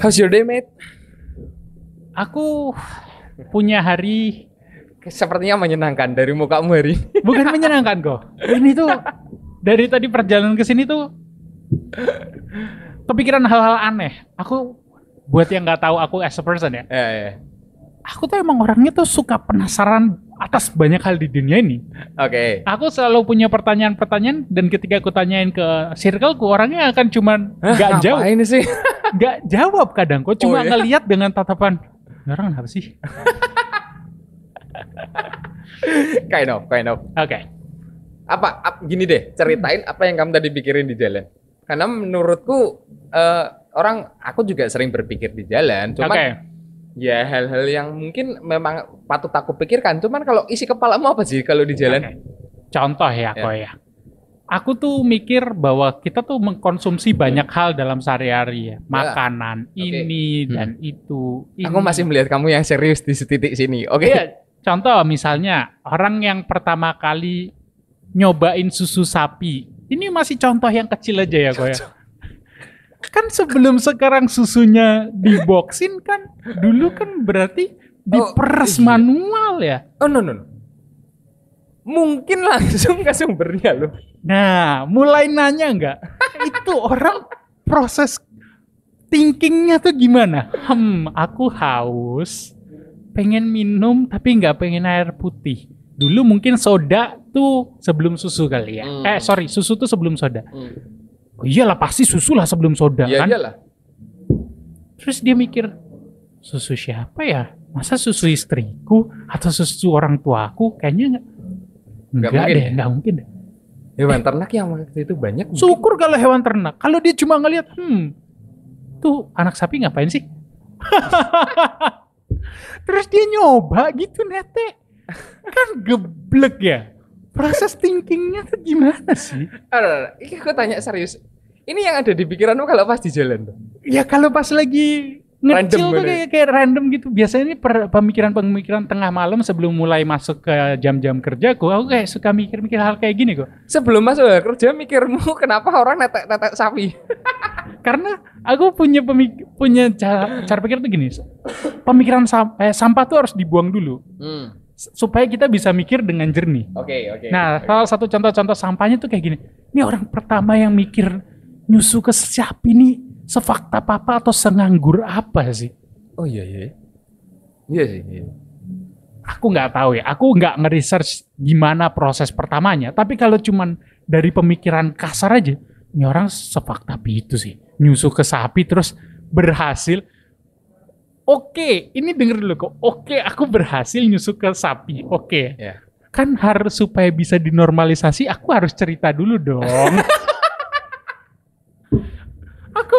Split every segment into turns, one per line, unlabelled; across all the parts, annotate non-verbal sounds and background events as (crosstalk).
How's your day, mate?
Aku punya hari
Sepertinya menyenangkan dari mukamu hari ini. (laughs)
bukan menyenangkan kok. Ini tuh dari tadi perjalanan ke sini tuh kepikiran hal-hal aneh. Aku buat yang nggak tahu aku as a person ya.
Ya, ya.
Aku tuh emang orangnya tuh suka penasaran atas banyak hal di dunia ini.
Oke.
Aku selalu punya pertanyaan-pertanyaan dan ketika aku tanyain ke circleku orangnya akan cuman nggak jawab,
ngapain sih?
Nggak jawab kadang. Kok
Oh,
cuma
iya?
ngelihat dengan tatapan "Ini orang apa sih? (laughs)
kind of, kind of.
Oke.
Apa, ap- gini deh, ceritain apa yang kamu tadi pikirin di jalan. Karena menurutku eh, orang aku juga sering berpikir di jalan,
Oke.
cuman ya hal-hal yang mungkin memang patut aku pikirkan. Cuman kalau isi kepalamu apa sih kalau di jalan?
Oke. Contoh ya, kok ya. Aku tuh mikir bahwa kita tuh mengkonsumsi banyak hal dalam sehari-hari ya. Makanan,
Oke.
ini
Hmm.
dan itu.
Aku
ini.
masih melihat kamu yang serius di titik sini. Oke.
Iya, contoh misalnya orang yang pertama kali nyobain susu sapi. Ini masih contoh yang kecil aja ya, kok ya. Kan sebelum sekarang susunya diboxin kan, dulu kan berarti diperes
iya.
manual ya.
Oh no no. no. Mungkin langsung ke sumbernya loh.
Nah, mulai nanya nggak? (laughs) itu orang proses thinkingnya tuh gimana? Hmm, aku haus, pengen minum tapi nggak pengen air putih. Dulu mungkin soda tuh sebelum susu kali ya.
Hmm.
Eh sorry, susu tuh sebelum soda. Oh iyalah pasti susu lah sebelum soda
Iya
kan.
iyalah.
Terus dia mikir, susu siapa ya? Masa susu istriku atau susu orang tuaku? Kayaknya nggak.
Nggak
Nggak
mungkin
deh,
ya?
nggak mungkin deh.
Hewan ternak yang waktu itu banyak. mungkin.
Syukur kalau hewan ternak. Kalau dia cuma ngelihat, hmm, tuh anak sapi ngapain sih? (laughs) Terus dia nyoba gitu nete. Kan geblek ya. Proses thinkingnya tuh gimana sih?
Aduh, ini aku tanya serius. Ini yang ada di pikiranmu kalau pas di jalan.
Ya kalau pas lagi ngecil tuh kayak, kayak random gitu. Biasanya ini pemikiran-pemikiran tengah malam sebelum mulai masuk ke jam-jam kerjaku, aku kayak suka mikir-mikir hal kayak gini kok.
Sebelum masuk kerja mikirmu (laughs) kenapa orang netek-netek sapi?
Karena aku punya pemik- punya cara, cara pikir tuh gini. Pemikiran sam- eh, sampah tuh harus dibuang dulu
Hmm.
supaya kita bisa mikir dengan jernih.
Oke, oke.
Nah,
oke.
salah satu contoh-contoh sampahnya tuh kayak gini. Ini orang pertama yang mikir nyusu ke sapi nih sefakta apa atau senganggur apa sih?
Oh iya iya. Iya sih. Iya.
Aku nggak tahu ya. Aku nggak nge-research gimana proses pertamanya. Tapi kalau cuman dari pemikiran kasar aja, ini orang sefakta itu sih. Nyusu ke sapi terus berhasil. Oke, ini denger dulu kok. Oke, aku berhasil nyusu ke sapi. Oke.
Ya.
Kan harus supaya bisa dinormalisasi, aku harus cerita dulu dong. (laughs)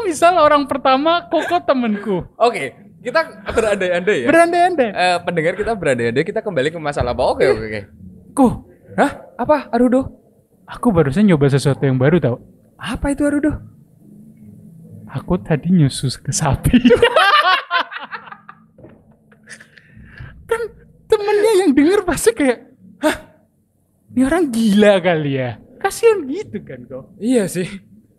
misal orang pertama, Koko temenku.
Oke, kita berandai-andai ya.
Berandai-andai.
Eh, pendengar kita berandai-andai kita kembali ke masalah apa? Oke, oke, oke.
Kok,
Hah? Apa? Arudo?
aku barusan nyoba sesuatu yang baru tau.
Apa itu Arudo?
Aku tadi nyusu ke sapi. (laughs) kan temennya yang denger pasti kayak, hah, ini orang gila kali ya. Kasian gitu kan kok.
Iya sih.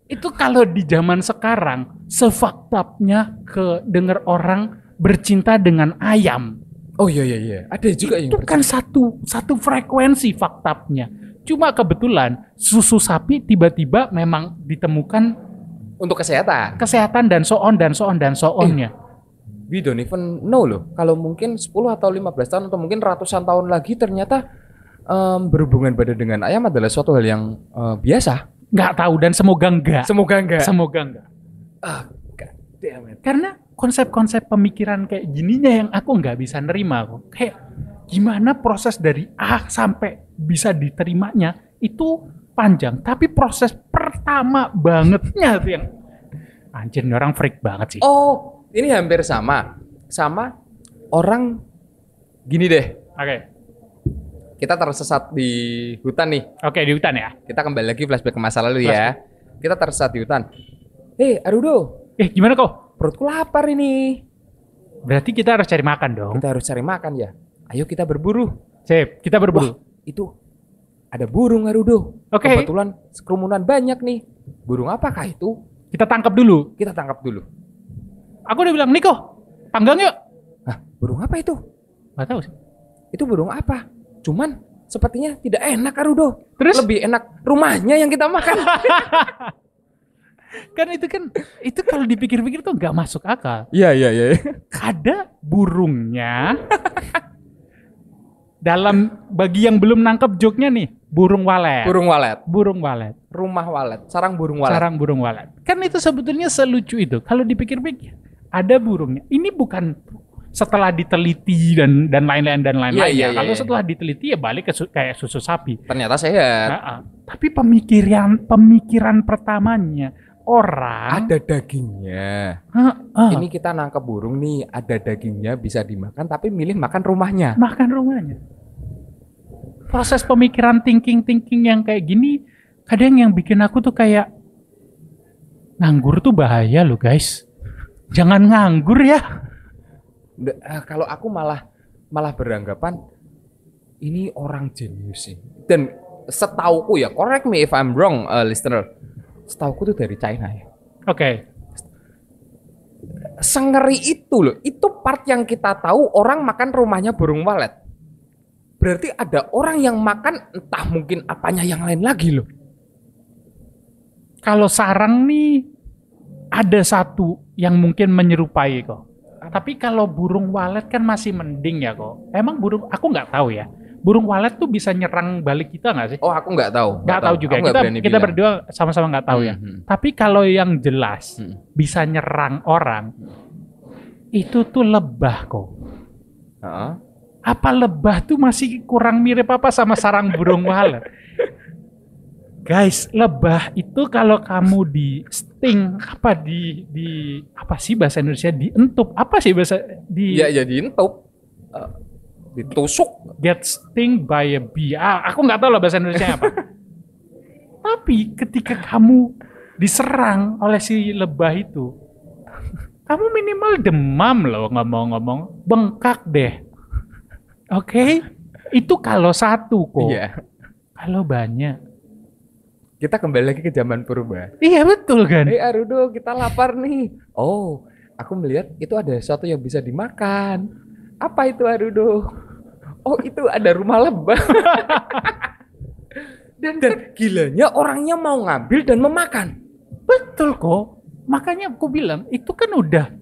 Itu kalau di zaman sekarang, sefaktapnya ke denger orang bercinta dengan ayam.
Oh iya iya iya. Ada juga yang
itu kan satu satu frekuensi faktapnya. Cuma kebetulan susu sapi tiba-tiba memang ditemukan
untuk kesehatan.
kesehatan dan so on dan so on dan so onnya.
We don't even know loh. Kalau mungkin 10 atau 15 tahun atau mungkin ratusan tahun lagi ternyata em, berhubungan badan dengan ayam adalah suatu hal yang eh, biasa.
Nggak tahu dan semoga enggak.
Semoga enggak.
Semoga enggak.
Ah, God damn it.
Karena konsep-konsep pemikiran kayak gininya yang aku nggak bisa nerima kok. Kayak gimana proses dari A sampai bisa diterimanya itu panjang. Tapi proses pertama bangetnya tuh yang anjir orang freak banget sih.
Oh, ini hampir sama. Sama orang gini deh.
Oke.
Kita tersesat di hutan nih.
Oke di hutan ya.
Kita kembali lagi flashback ke masa lalu ya. Kita tersesat di hutan. Hei, Arudo,
Eh gimana kok?
perutku lapar ini.
Berarti kita harus cari makan dong.
Kita harus cari makan ya. Ayo kita berburu.
Sip, kita berburu.
Itu ada burung Arudo.
Oke.
Kebetulan kerumunan banyak nih. Burung apakah itu?
Kita tangkap dulu.
Kita tangkap dulu.
Aku udah bilang, Niko, panggang yuk.
Hah, burung apa itu?
Gak tahu sih.
Itu burung apa? Cuman sepertinya tidak enak Arudo.
Terus
Lebih enak rumahnya yang kita makan. (laughs)
kan itu kan itu kalau dipikir-pikir tuh nggak masuk akal.
Iya iya iya.
Ada burungnya dalam bagi yang belum nangkep joknya nih, burung walet.
Burung walet,
Burung walet.
rumah walet, sarang burung walet.
Sarang burung walet. Kan itu sebetulnya selucu itu. Kalau dipikir-pikir, ada burungnya. Ini bukan setelah diteliti dan dan lain-lain dan lain-lain. Ya.
iya,
Kalau
iya.
setelah diteliti ya balik ke su- kayak susu sapi.
Ternyata sehat.
Nah, ah. Tapi pemikiran pemikiran pertamanya orang
Ada dagingnya.
Ah, ah,
Ini kita nangkep burung nih, ada dagingnya bisa dimakan, tapi milih makan rumahnya.
makan rumahnya. Proses pemikiran thinking-thinking yang kayak gini kadang yang bikin aku tuh kayak nganggur tuh bahaya loh guys. Jangan nganggur ya.
Ah, kalau aku malah malah beranggapan ini orang jenius sih. Dan setauku ya, correct me if I'm wrong, uh, listener. Setauku tuh dari China ya.
Oke.
Sengeri itu loh, itu part yang kita tahu orang makan rumahnya burung walet. Berarti ada orang yang makan entah mungkin apanya yang lain lagi loh.
Kalau sarang nih ada satu yang mungkin menyerupai kok. Tapi kalau burung walet kan masih mending ya kok. Emang burung aku nggak tahu ya. Burung walet tuh bisa nyerang balik kita nggak sih?
Oh aku nggak tahu.
Nggak tahu juga.
Aku
Kita kita
bilang.
berdua sama-sama nggak tahu ya.
Mhm.
Tapi kalau yang jelas
Hmm.
bisa nyerang orang itu tuh lebah kok.
Heeh.
Apa lebah tuh masih kurang mirip apa sama sarang burung walet? (laughs) Guys, lebah itu kalau kamu di sting apa di di apa sih bahasa Indonesia dientup apa sih bahasa di
Ya jadi entup. Eh, ditusuk.
get sting by a bee. Ah, aku nggak tahu lah bahasa Indonesia apa. (laughs) Tapi ketika kamu diserang oleh si lebah itu, kamu minimal demam loh ngomong-ngomong, bengkak deh. Oke? Itu kalau satu kok.
Iya.
Kalau banyak.
Kita kembali lagi ke zaman purba.
Iya betul kan?
Eh Arudo, kita lapar nih. Oh, aku melihat itu ada sesuatu yang bisa dimakan. Apa itu Arudo? Oh, itu ada rumah lebah. (laughs) dan, dan gilanya orangnya mau ngambil dan memakan.
Betul kok. Makanya aku bilang itu kan udah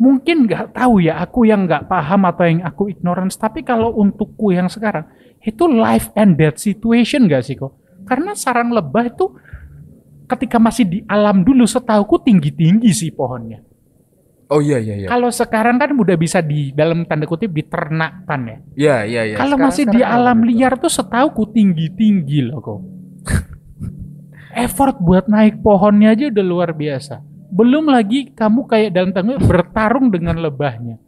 mungkin nggak tahu ya aku yang nggak paham atau yang aku ignorance. Tapi kalau untukku yang sekarang itu life and death situation gak sih kok? Karena sarang lebah itu ketika masih di alam dulu setauku tinggi-tinggi sih pohonnya.
Oh iya iya iya.
Kalau sekarang kan udah bisa di dalam tanda kutip diternakkan ya.
Iya iya iya.
Kalau masih di alam
gitu.
liar tuh setauku tinggi-tinggi loh kok. (laughs) Effort buat naik pohonnya aja udah luar biasa. Belum lagi kamu kayak dalam tanda kutip bertarung dengan lebahnya.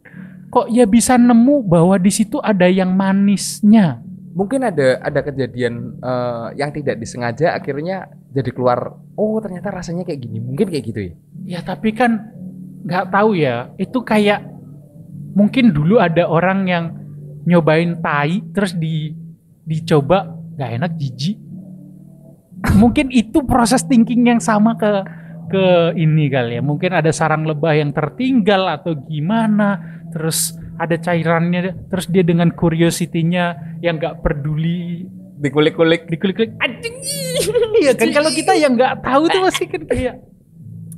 Kok ya bisa nemu bahwa di situ ada yang manisnya.
Mungkin ada ada kejadian eh, yang tidak disengaja akhirnya jadi keluar. Oh ternyata rasanya kayak gini. Mungkin kayak gitu ya.
Ya tapi kan nggak tahu ya. Itu kayak mungkin dulu ada orang yang nyobain tai terus di dicoba nggak enak jijik. Mungkin itu proses thinking yang sama ke ke ini kali ya. Mungkin ada sarang lebah yang tertinggal atau gimana. Terus ada cairannya. Terus dia dengan curiosity-nya yang nggak peduli
Dikulik-kulik.
dikulik-kulik anjing iya kan kalau kita yang nggak tahu tuh pasti kan kayak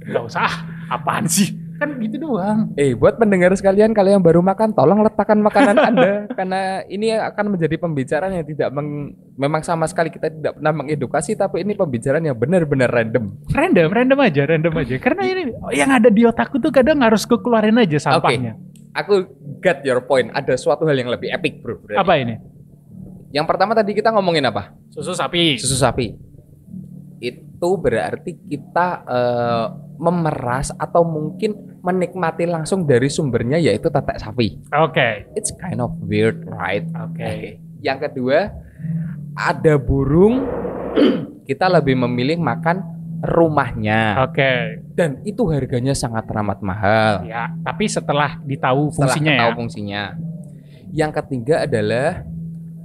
nggak usah ah, apaan sih kan gitu doang
Eh, buat pendengar sekalian, kalian yang baru makan, tolong letakkan makanan (laughs) Anda karena ini akan menjadi pembicaraan yang tidak meng- memang sama sekali kita tidak pernah mengedukasi, tapi ini pembicaraan yang benar-benar random.
random random aja random aja karena ini yang ada di otakku tuh kadang harus keluarin aja sampahnya
Aku get your point. Ada suatu hal yang lebih epic, bro. berarti.
apa ini
Yang pertama tadi kita ngomongin apa?
susu sapi
Susu sapi. Itu berarti kita eh, memeras atau mungkin menikmati langsung dari sumbernya yaitu tetek sapi.
oke
It's kind of weird, right?
oke
Yang kedua, ada burung, (clears throat) kita lebih memilih makan rumahnya.
oke
Dan itu harganya sangat teramat mahal.
ya tapi setelah ditahu
Setelah
fungsinya
tahu
ya
fungsinya. Yang ketiga adalah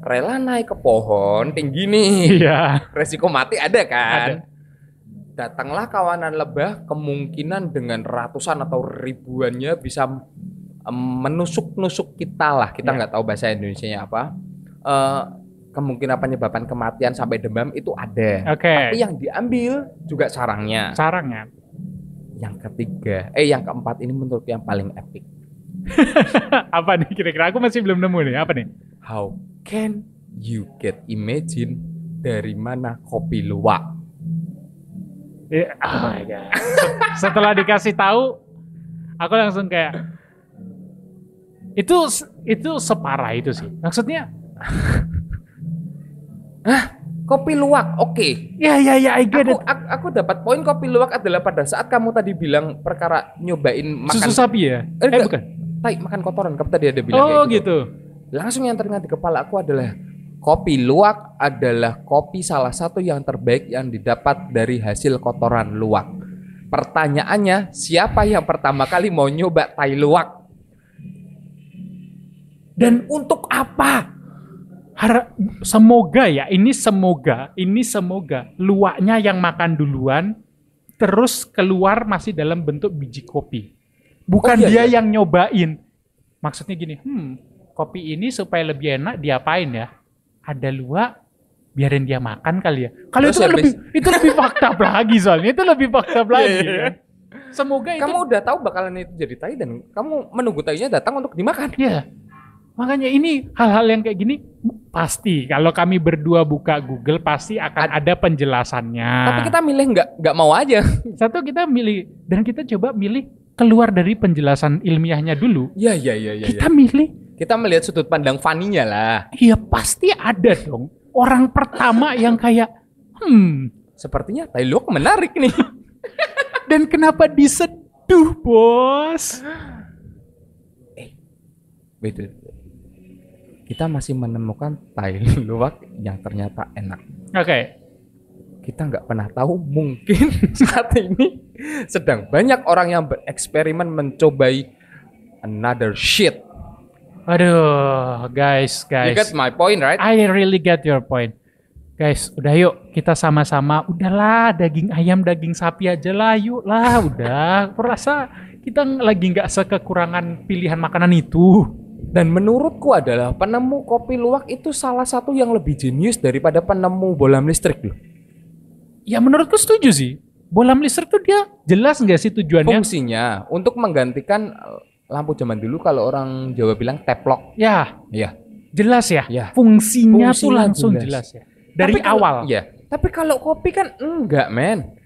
rela naik ke pohon tinggi nih.
iya
Resiko mati ada kan?
Ada.
Datanglah kawanan lebah kemungkinan dengan ratusan atau ribuannya bisa menusuk-nusuk kita lah kita
Ya.
nggak tahu bahasa Indonesia apa Eh, kemungkinan penyebabkan kematian sampai demam itu ada
Oke.
tapi yang diambil juga sarangnya
Sarang ya.
yang ketiga eh yang keempat ini menurut yang paling epic (laughs)
apa nih kira-kira? Aku masih belum nemu nih. Apa nih?
how can you get imagine dari mana kopi luwak
Oh my God. (laughs) Setelah dikasih tahu, aku langsung kayak itu itu separah itu sih. Maksudnya, (laughs)
kopi luwak oke
ya ya ya, I get
aku,
it.
aku, aku dapat poin kopi luwak adalah pada saat kamu tadi bilang perkara nyobain makan
Susu sapi ya?
Eh,
Eh, bukan.
tai makan kotoran kamu tadi ada bilang
Oh
gitu.
gitu.
langsung yang teringat di kepala aku adalah kopi luwak adalah kopi salah satu yang terbaik yang didapat dari hasil kotoran luwak pertanyaannya siapa yang pertama kali mau nyoba tai luwak dan untuk apa
Har- semoga ya, ini semoga, ini semoga luaknya yang makan duluan, terus keluar masih dalam bentuk biji kopi. Bukan
Oh, iya,
dia
iya.
yang nyobain. Maksudnya gini, hmm, kopi ini supaya lebih enak diapain ya? Ada luak, biarin dia makan kali ya. Kalau itu kan lebih, itu lebih fakta (laughs) lagi soalnya, itu lebih fakta lagi
Iya, iya,
kan. Semoga itu
kamu udah tahu bakalan itu jadi tai dan kamu menunggu tainya datang untuk dimakan
Ya, makanya ini hal-hal yang kayak gini pasti kalau kami berdua buka Google pasti akan ada penjelasannya.
tapi kita milih nggak nggak mau aja (laughs)
satu kita milih dan kita coba milih keluar dari penjelasan ilmiahnya dulu.
ya ya ya ya,
Kita milih,
kita melihat sudut pandang Faninya lah.
Ya pasti ada dong. Orang pertama yang kayak, hmm,
sepertinya tai luwak menarik nih. (laughs)
Dan kenapa diseduh bos?
Wait, wait. kita masih menemukan tai luwak yang ternyata enak.
Oke,
kita nggak pernah tahu mungkin (laughs) saat ini sedang banyak orang yang bereksperimen mencobai another shit
aduh guys,
you
guys.
get my point right
I really get your point. Guys, udah yuk kita sama-sama udahlah daging ayam, daging sapi aja lah yuk lah udah. (laughs) Aku rasa kita lagi nggak sekekurangan pilihan makanan itu.
dan menurutku adalah penemu kopi luwak itu salah satu yang lebih jenius daripada penemu bolam listrik loh
Ya menurutku setuju sih. Bolam listrik tuh dia jelas nggak sih tujuannya?
fungsinya untuk menggantikan lampu zaman dulu kalau orang Jawa bilang teplok
Ya,
ya
jelas ya.
Ya.
Fungsinya, tuh
Fungsinya
langsung
jelas.
jelas, ya. Dari
Tapi kalau-
awal.
ya tapi kalau kopi kan enggak men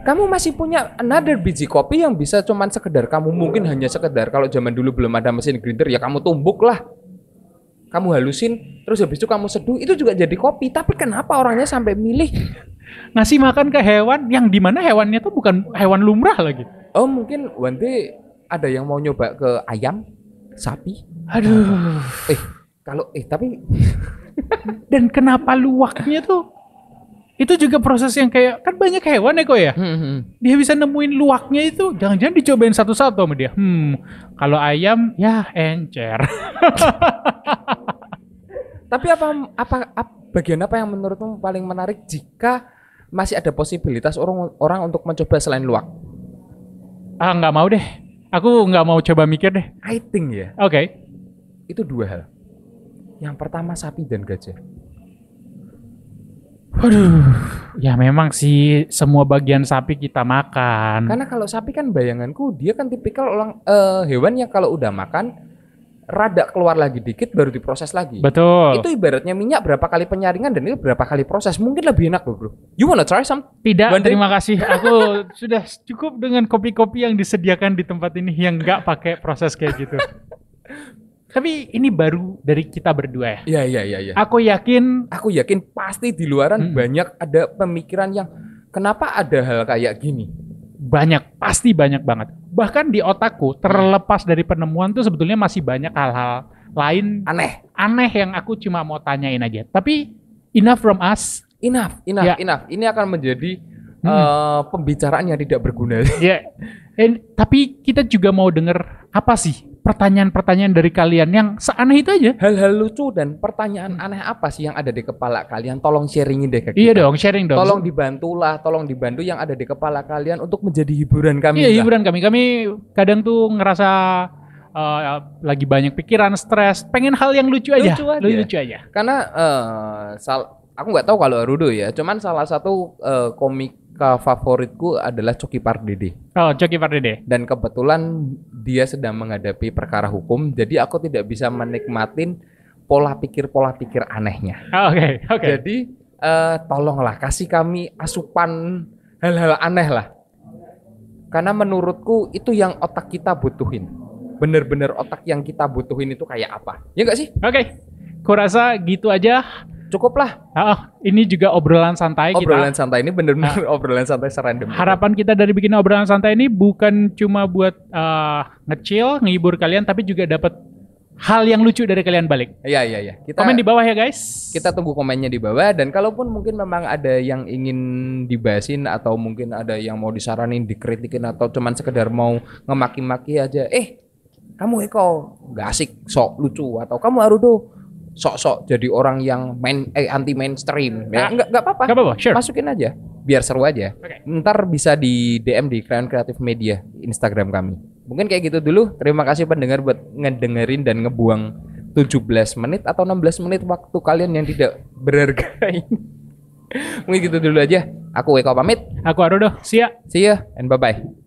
kamu masih punya another biji kopi yang bisa cuman sekedar kamu mungkin hanya sekedar kalau zaman dulu belum ada mesin grinder ya kamu tumbuk lah kamu halusin terus habis itu kamu seduh itu juga jadi kopi tapi kenapa orangnya sampai milih
Ngasih makan ke hewan yang di mana hewannya tuh bukan hewan lumrah lagi.
oh mungkin day ada yang mau nyoba ke ayam sapi
Aduh.
eh kalau eh tapi (laughs)
Dan kenapa luwaknya tuh? Itu juga proses yang kayak kan banyak hewan ya kok ya.
hmm, hmm.
Dia bisa nemuin luwaknya itu, jangan-jangan dicobain satu-satu sama dia. Hmm, kalau ayam ya encer. (laughs)
Tapi apa apa, apa bagian apa yang menurutmu paling menarik jika masih ada posibilitas orang orang untuk mencoba selain luwak?
ah nggak mau deh. Aku nggak mau coba mikir deh.
I think ya,
Oke.
itu dua hal. Yang pertama sapi dan gajah.
Waduh. Ya memang sih semua bagian sapi kita makan.
Karena kalau sapi kan bayanganku dia kan tipikal orang eh, hewan yang kalau udah makan rada keluar lagi dikit baru diproses lagi.
Betul.
Itu ibaratnya minyak berapa kali penyaringan dan itu berapa kali proses. Mungkin lebih enak loh, Bro. You wanna try some?
Tidak, terima kasih. Aku (laughs) sudah cukup dengan kopi-kopi yang disediakan di tempat ini yang nggak pakai proses kayak gitu. (laughs) Tapi ini baru dari kita berdua ya.
Iya, iya, iya, iya.
Aku yakin
Aku yakin pasti di luaran
Hmm.
banyak ada pemikiran yang kenapa ada hal kayak gini.
Banyak, pasti banyak banget. Bahkan di otakku, terlepas dari penemuan tuh sebetulnya masih banyak hal-hal lain
Aneh.
aneh yang aku cuma mau tanyain aja. Tapi enough from us.
Enough, enough,
Ya.
enough. Ini akan menjadi
Hmm.
eh, pembicaraan yang tidak berguna. (laughs)
Ya, tapi kita juga mau denger apa sih pertanyaan-pertanyaan dari kalian yang seaneh itu aja.
Hal-hal lucu dan pertanyaan aneh apa sih yang ada di kepala kalian? Tolong sharingin deh ke
Iya
kita.
dong, sharing dong.
Tolong dibantulah, tolong dibantu yang ada di kepala kalian untuk menjadi hiburan kami.
Iya
lah.
hiburan kami. Kami kadang tuh ngerasa uh, lagi banyak pikiran, stres, pengen hal yang lucu aja.
Lucu aja.
Lucu aja.
Karena eh, sal aku nggak tahu kalau Rudo ya, cuman salah satu eh, komika favoritku adalah Coki Pardede.
Oh, Coki Pardede.
Dan kebetulan dia sedang menghadapi perkara hukum, jadi aku tidak bisa menikmatin pola pikir pola pikir anehnya.
Oh, Oke, oke.
Jadi eh, tolonglah kasih kami asupan hal-hal aneh lah. Karena menurutku itu yang otak kita butuhin. Bener-bener otak yang kita butuhin itu kayak apa? Ya nggak sih?
Oke. Kurasa gitu aja.
Cukup lah.
Oh, ini juga obrolan santai
Obrolan
kita.
santai ini bener-bener (laughs) obrolan santai serandom.
Harapan kita dari bikin obrolan santai ini bukan cuma buat uh, ngecil, ngehibur kalian, tapi juga dapat hal yang lucu dari kalian balik.
Iya iya iya. Kita
Komen di bawah ya guys.
kita tunggu komennya di bawah dan kalaupun mungkin memang ada yang ingin dibahasin atau mungkin ada yang mau disaranin, dikritikin atau cuman sekedar mau ngemaki-maki aja, eh kamu Eko nggak asik, sok lucu atau kamu Arudo sok-sok jadi orang yang main eh anti mainstream ya.
Ah.
nggak nggak apa-apa.
Apa-apa, sure.
masukin aja biar seru aja.
Oke.
ntar bisa di DM di Crayon Kreatif Media Instagram kami. Mungkin kayak gitu dulu. Terima kasih pendengar buat ngedengerin dan ngebuang 17 menit atau 16 menit waktu kalian yang tidak berharga ini (laughs) mungkin gitu dulu aja. Aku Eko pamit.
Aku Arodo, see ya.
see ya and bye bye